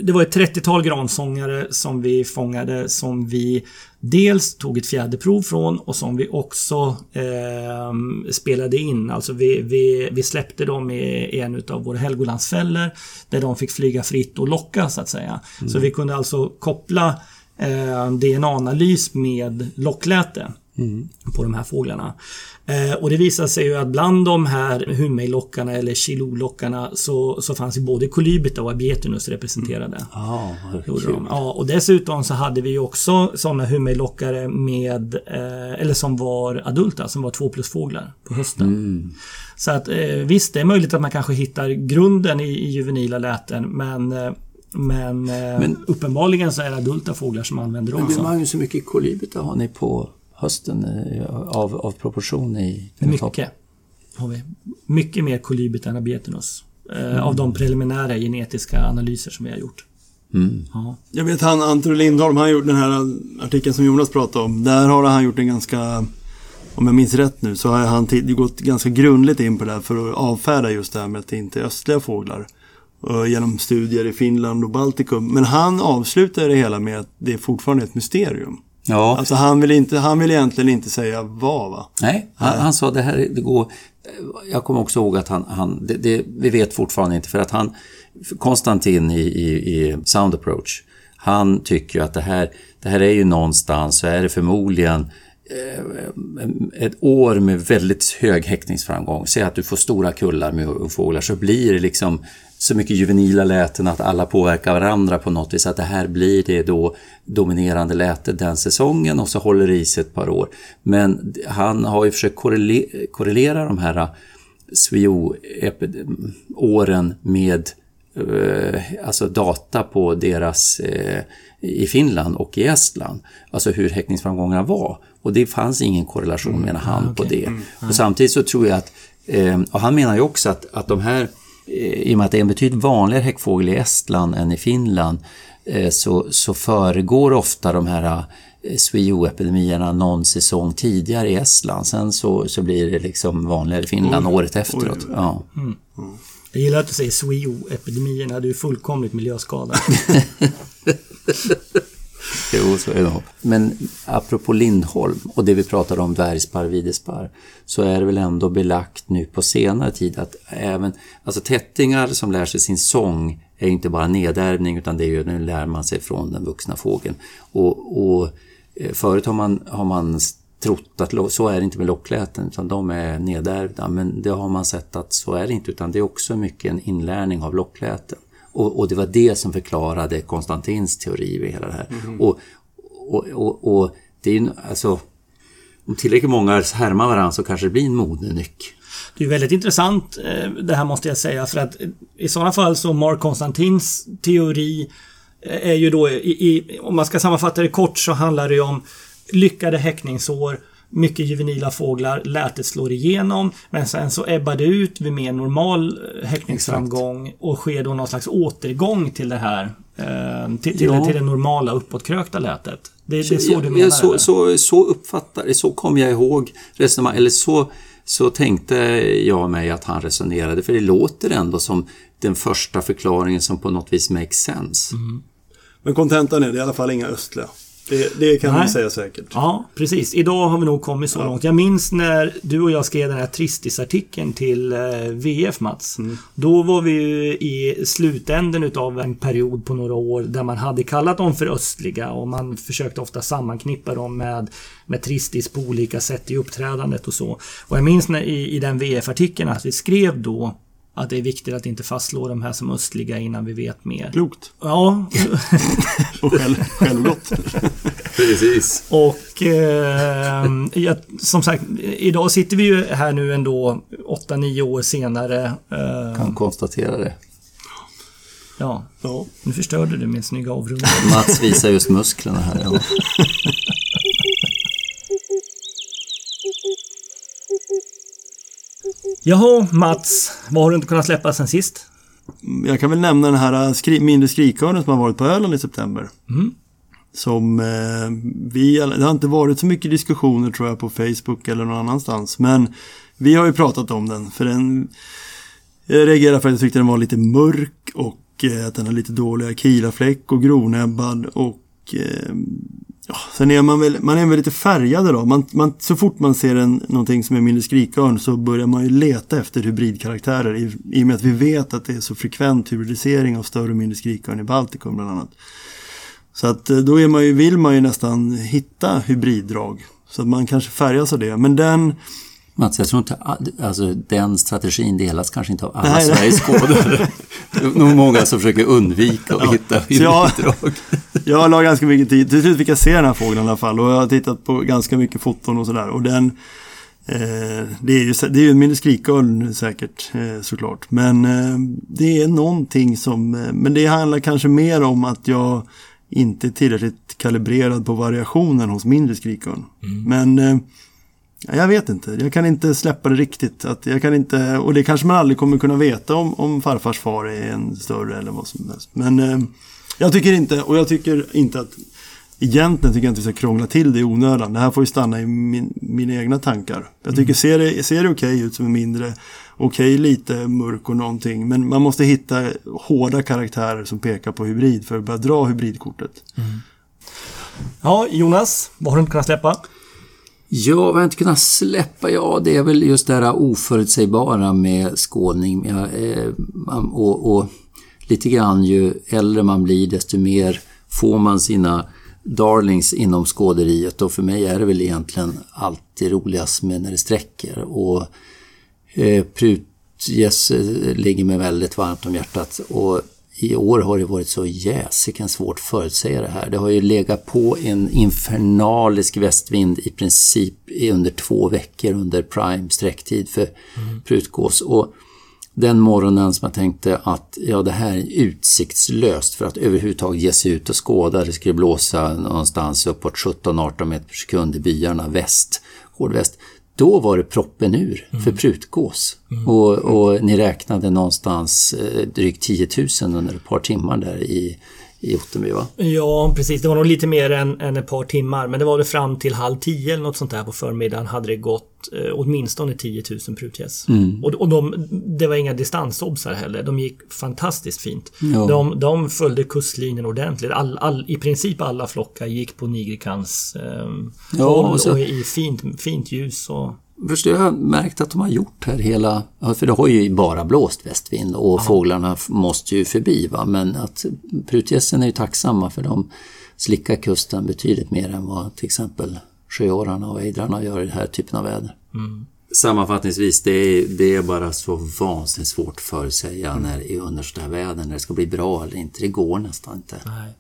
det var ett 30-tal gransångare som vi fångade som vi dels tog ett fjäderprov från och som vi också eh, spelade in. Alltså vi, vi, vi släppte dem i en av våra Helgolandsfällor där de fick flyga fritt och locka så att säga. Mm. Så vi kunde alltså koppla eh, DNA-analys med lockläte mm. på de här fåglarna. Eh, och det visade sig ju att bland de här Humei-lockarna eller Chilou-lockarna så, så fanns ju både Colybita och Abietinus representerade. Mm. Ah, ja, och dessutom så hade vi ju också sådana Humei-lockare med, eh, eller som var adulta, som var två plus fåglar på hösten. Mm. Så att eh, visst, det är möjligt att man kanske hittar grunden i, i juvenila läten men eh, men, eh, men uppenbarligen så är det adulta fåglar som använder dem. Men Magnus, hur mycket kolibita har ni på hösten eh, av, av proportion i Mycket har vi. Mycket mer kolibita än abetinus. Eh, mm. Av de preliminära genetiska analyser som vi har gjort. Mm. Ja. Jag vet han Antro Lindholm, han har gjort den här artikeln som Jonas pratade om. Där har han gjort en ganska, om jag minns rätt nu, så har han gått ganska grundligt in på det här för att avfärda just det här med att det inte är östliga fåglar genom studier i Finland och Baltikum. Men han avslutar det hela med att det är fortfarande ett mysterium. Ja. Alltså han vill, inte, han vill egentligen inte säga vad va? Nej, han, han sa det här, det går... Jag kommer också ihåg att han, han det, det, vi vet fortfarande inte för att han, Konstantin i, i, i Sound Approach, han tycker ju att det här, det här är ju någonstans så är det förmodligen eh, ett år med väldigt hög häckningsframgång. Säg att du får stora kullar med fåglar så blir det liksom så mycket juvenila läten att alla påverkar varandra på något vis. Att det här blir det då dominerande lätet den säsongen och så håller det i sig ett par år. Men han har ju försökt korrelera de här SWIO-åren med eh, alltså data på deras eh, i Finland och i Estland. Alltså hur häckningsframgångarna var. Och det fanns ingen korrelation mm, menar han okay. på det. Mm, och samtidigt så tror jag att, eh, och han menar ju också att, att de här i och med att det är en betydligt vanligare häckfågel i Estland än i Finland eh, så, så föregår ofta de här eh, SWIO-epidemierna någon säsong tidigare i Estland. Sen så, så blir det liksom vanligare i Finland mm. året efteråt. Ja. Mm. Jag gillar att du säger SWIO-epidemierna, du är fullkomligt miljöskadad. (laughs) (laughs) Jo, så är det Men apropå Lindholm och det vi pratade om dvärgspar, videspar, så är det väl ändå belagt nu på senare tid att även, alltså tättingar som lär sig sin sång är inte bara nedärvning utan det är ju, nu lär man sig från den vuxna fågeln. Och, och eh, förut har man, har man trott att så är det inte med lockläten utan de är nedärvda. Men det har man sett att så är det inte utan det är också mycket en inlärning av lockläten. Och, och det var det som förklarade Konstantins teori vid hela det här. Mm. Och, och, och, det är ju alltså om tillräckligt många härmar varandra så kanske det blir en modenyck. Det är väldigt intressant eh, det här måste jag säga för att i sådana fall så Mark Konstantins teori eh, är ju då, i, i, om man ska sammanfatta det kort så handlar det om lyckade häckningsår, mycket juvenila fåglar, lätet slår igenom men sen så ebbar det ut vid mer normal eh, häckningsframgång Exakt. och sker då någon slags återgång till det här eh, till, till, ja. till det normala uppåtkrökta lätet. Det, det är så ja, du menar? Så, så, så uppfattar det, så kommer jag ihåg resonemang, eller så, så tänkte jag mig att han resonerade, för det låter ändå som den första förklaringen som på något vis makes sense. Mm. Men kontentan är det i alla fall inga östliga. Det, det kan man säga säkert. Ja, precis. Idag har vi nog kommit så ja. långt. Jag minns när du och jag skrev den här Tristis-artikeln till eh, VF, Mats. Mm. Då var vi ju i slutänden utav en period på några år där man hade kallat dem för östliga och man försökte ofta sammanknippa dem med, med Tristis på olika sätt i uppträdandet och så. Och jag minns när, i, i den VF-artikeln att vi skrev då att det är viktigt att inte fastslå de här som östliga innan vi vet mer. Klokt. Ja. (laughs) och själv, självgott. (laughs) Precis. Och eh, ja, som sagt, idag sitter vi ju här nu ändå 8-9 år senare. Eh, kan konstatera det. Ja. ja. Nu förstörde du min snygga avrundning. Mats visar just musklerna här. Ja. (laughs) Jaha, Mats. Vad har du inte kunnat släppa sen sist? Jag kan väl nämna den här skri mindre skrikhörnen som har varit på Öland i september. Mm. Som eh, vi, det har inte varit så mycket diskussioner tror jag på Facebook eller någon annanstans. Men vi har ju pratat om den. För den, jag reagerade för att jag tyckte den var lite mörk och eh, att den har lite dåliga kilafläck och gronäbbad. Och eh, Ja, sen är man väl, man är väl lite färgad då. Man, man, så fort man ser en, någonting som är mindre skrikörn så börjar man ju leta efter hybridkaraktärer i, i och med att vi vet att det är så frekvent hybridisering av större och mindre skrikörn i Baltikum bland annat. Så att eh, då är man ju, vill man ju nästan hitta hybriddrag. Så att man kanske färgas av det. Men den Mats, jag tror inte alltså, den strategin delas kanske inte av alla nej, Sveriges skådare. det är nog många som försöker undvika att ja. hitta hybriddrag. (laughs) jag la ganska mycket tid. Till slut fick jag se den här fågeln i alla fall och jag har tittat på ganska mycket foton och sådär. Och den, eh, det är ju det är ju en mindre skrikörn säkert eh, såklart. Men eh, det är någonting som, eh, men det handlar kanske mer om att jag inte är tillräckligt kalibrerad på variationen hos mindre skrikörn. Mm. Men eh, jag vet inte, jag kan inte släppa det riktigt. Att jag kan inte, och det kanske man aldrig kommer kunna veta om, om farfars far är en större eller vad som helst. Men eh, jag tycker inte, och jag tycker inte att Egentligen tycker jag inte vi ska krångla till det i onödan. Det här får ju stanna i min, mina egna tankar. Jag tycker, mm. ser det, ser det okej okay ut som är mindre, okej okay, lite mörk och någonting. Men man måste hitta hårda karaktärer som pekar på hybrid för att börja dra hybridkortet. Mm. Ja, Jonas, vad har du inte kunnat släppa? Ja, vad jag inte kunnat släppa? Ja, det är väl just det här oförutsägbara med skådning. Ja, eh, och, och, lite grann ju äldre man blir desto mer får man sina darlings inom skåderiet och för mig är det väl egentligen alltid roligast med när det sträcker. Och eh, Prutgäss eh, ligger mig väldigt varmt om hjärtat. Och i år har det varit så jäsiken svårt att förutsäga det här. Det har ju legat på en infernalisk västvind i princip under två veckor under prime sträcktid för mm. prutgås. Och den morgonen som jag tänkte att ja, det här är utsiktslöst för att överhuvudtaget ge sig ut och skåda. Det skulle blåsa någonstans uppåt 17-18 meter per sekund i byarna väst, hårdväst. Då var det proppen ur mm. för prutgås. Mm. Och, och, ni räknade någonstans eh, drygt 10 000 under ett par timmar där i, i Ottenby va? Ja, precis. Det var nog lite mer än, än ett par timmar. Men det var väl fram till halv tio eller något sånt där på förmiddagen hade det gått eh, åtminstone 10 000 prutgäss. Mm. Och, och de, det var inga distansobsar heller. De gick fantastiskt fint. Ja. De, de följde kustlinjen ordentligt. All, all, I princip alla flockar gick på Nigrikans eh, Ja, och så- och i fint, fint ljus. Och, Först jag har märkt att de har gjort här hela, för det har ju bara blåst västvind och fåglarna f- måste ju förbi va, men att prutgässen är ju tacksamma för de slickar kusten betydligt mer än vad till exempel sjöorrarna och ejdrarna gör i den här typen av väder. Sammanfattningsvis, det är, det är bara så vansinnigt svårt att förutsäga när, i under sådär väder, när det ska bli bra eller inte. Det går nästan inte. nej.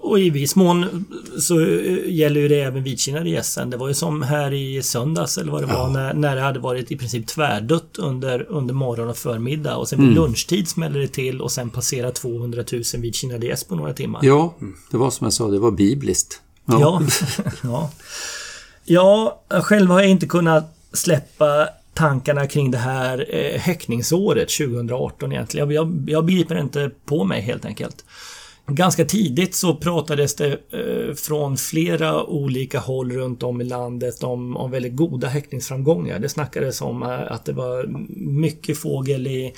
Och i viss mån så eh, gäller ju det även vitkinnade gässen. Det var ju som här i söndags eller vad det var när, när det hade varit i princip tvärdött under, under morgon och förmiddag och sen vid lunchtid smällde det till och sen passerade 200 000 vitkinnade gäss på några timmar. Ja, det var som jag sa, det var bibliskt. Ja. ja. (laughs) ja, själv har jag inte kunnat släppa tankarna kring det här eh, häckningsåret 2018 egentligen. Jag, jag, jag begriper inte på mig helt enkelt. Ganska tidigt så pratades det eh, från flera olika håll runt om i landet om, om väldigt goda häckningsframgångar. Det snackades om eh, att det var mycket fågel i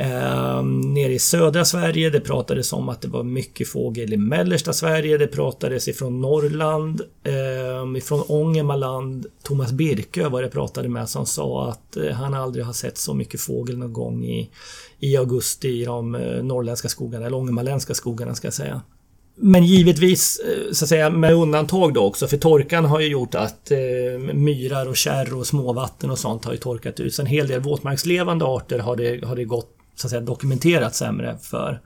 Eh, nere i södra Sverige, det pratades om att det var mycket fågel i mellersta Sverige, det pratades ifrån Norrland, eh, ifrån Ångermanland. Thomas Birkö var det pratade med som sa att eh, han aldrig har sett så mycket fågel någon gång i, i augusti i de eh, norrländska skogarna, eller ångermanländska skogarna ska jag säga. Men givetvis, eh, så att säga, med undantag då också, för torkan har ju gjort att eh, myrar och kärr och småvatten och sånt har ju torkat ut. Så en hel del våtmarkslevande arter har det, har det gått, så att säga, dokumenterat sämre för.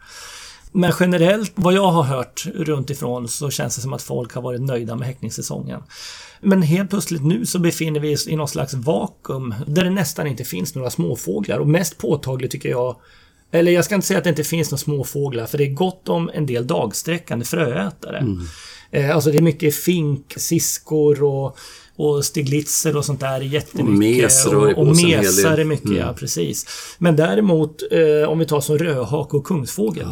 Men generellt, vad jag har hört runt ifrån så känns det som att folk har varit nöjda med häckningssäsongen. Men helt plötsligt nu så befinner vi oss i någon slags vakuum där det nästan inte finns några småfåglar och mest påtagligt tycker jag eller jag ska inte säga att det inte finns några småfåglar för det är gott om en del dagsträckande fröätare. Eh, alltså det är mycket fink, siskor och, och stiglitzer och sånt där. Jättemycket. Och mes rör ju och, och mesar är mycket, ja precis. Men däremot eh, om vi tar som rödhake och kungsfågel.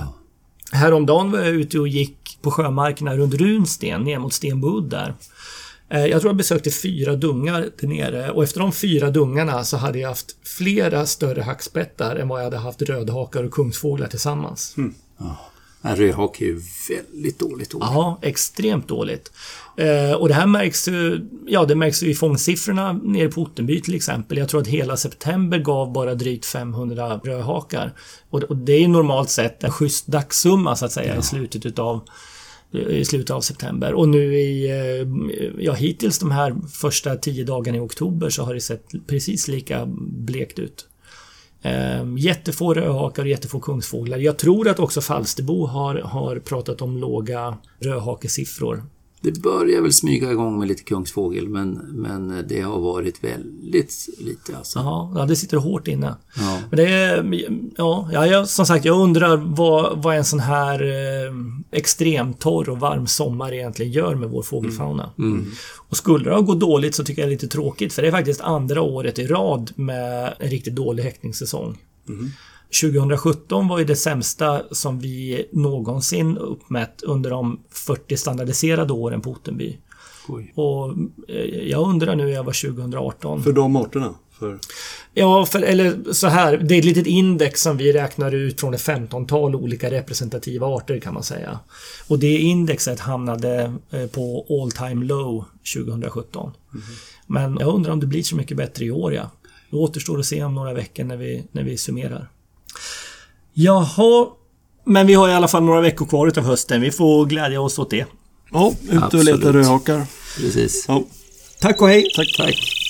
Häromdagen var jag ute och gick på sjömarkerna runt Runsten ner mot Stenbud där. Eh, Jag tror jag besökte fyra dungar där nere och efter de fyra dungarna så hade jag haft flera större hackspettar än vad jag hade haft rödhakar och kungsfåglar tillsammans. En rödhake är ju väldigt dåligt ord. Ja, extremt dåligt. Eh, och det här märks ju, ja det märks ju i fångstsiffrorna nere på Ottenby till exempel. Jag tror att hela september gav bara drygt 500 rödhakar. Och, och det är ju normalt sett en schysst dagssumma så att säga i slutet utav i slutet av september. Och nu i, eh, ja hittills de här första tio dagarna i oktober så har det sett precis lika blekt ut. Eh, jättefå rödhakar och jättefå kungsfåglar. Jag tror att också Falsterbo har, har pratat om låga rödhakesiffror. Det börjar väl smyga igång med lite kungsfågel men, men det har varit väldigt lite alltså. Jaha, ja, det sitter hårt inne. Ja. Men det är, ja, ja, jag, som sagt, jag undrar vad, vad en sån här eh, extremtorr och varm sommar egentligen gör med vår fågelfauna. Och skulle det ha gått dåligt så tycker jag det är lite tråkigt för det är faktiskt andra året i rad med en riktigt dålig häckningssäsong. 2017 var ju det sämsta som vi någonsin uppmätt under de 40 standardiserade åren på Ottenby. Oj. Och eh, jag undrar nu, jag var 2018. För de arterna. För, Ja, för, eller så här. Det är ett litet index som vi räknar ut från ett 15-tal olika representativa arter kan man säga. Och det indexet hamnade eh, på all time low 2017. Men jag undrar om det blir så mycket bättre i år, ja. Det återstår att se om några veckor när vi, när vi summerar. Jaha, men vi har i alla fall några veckor kvar utav hösten. Vi får glädja oss åt det. ja, ut och leta rödhakar. Precis. Ja. Tack och hej! Tack. Tack.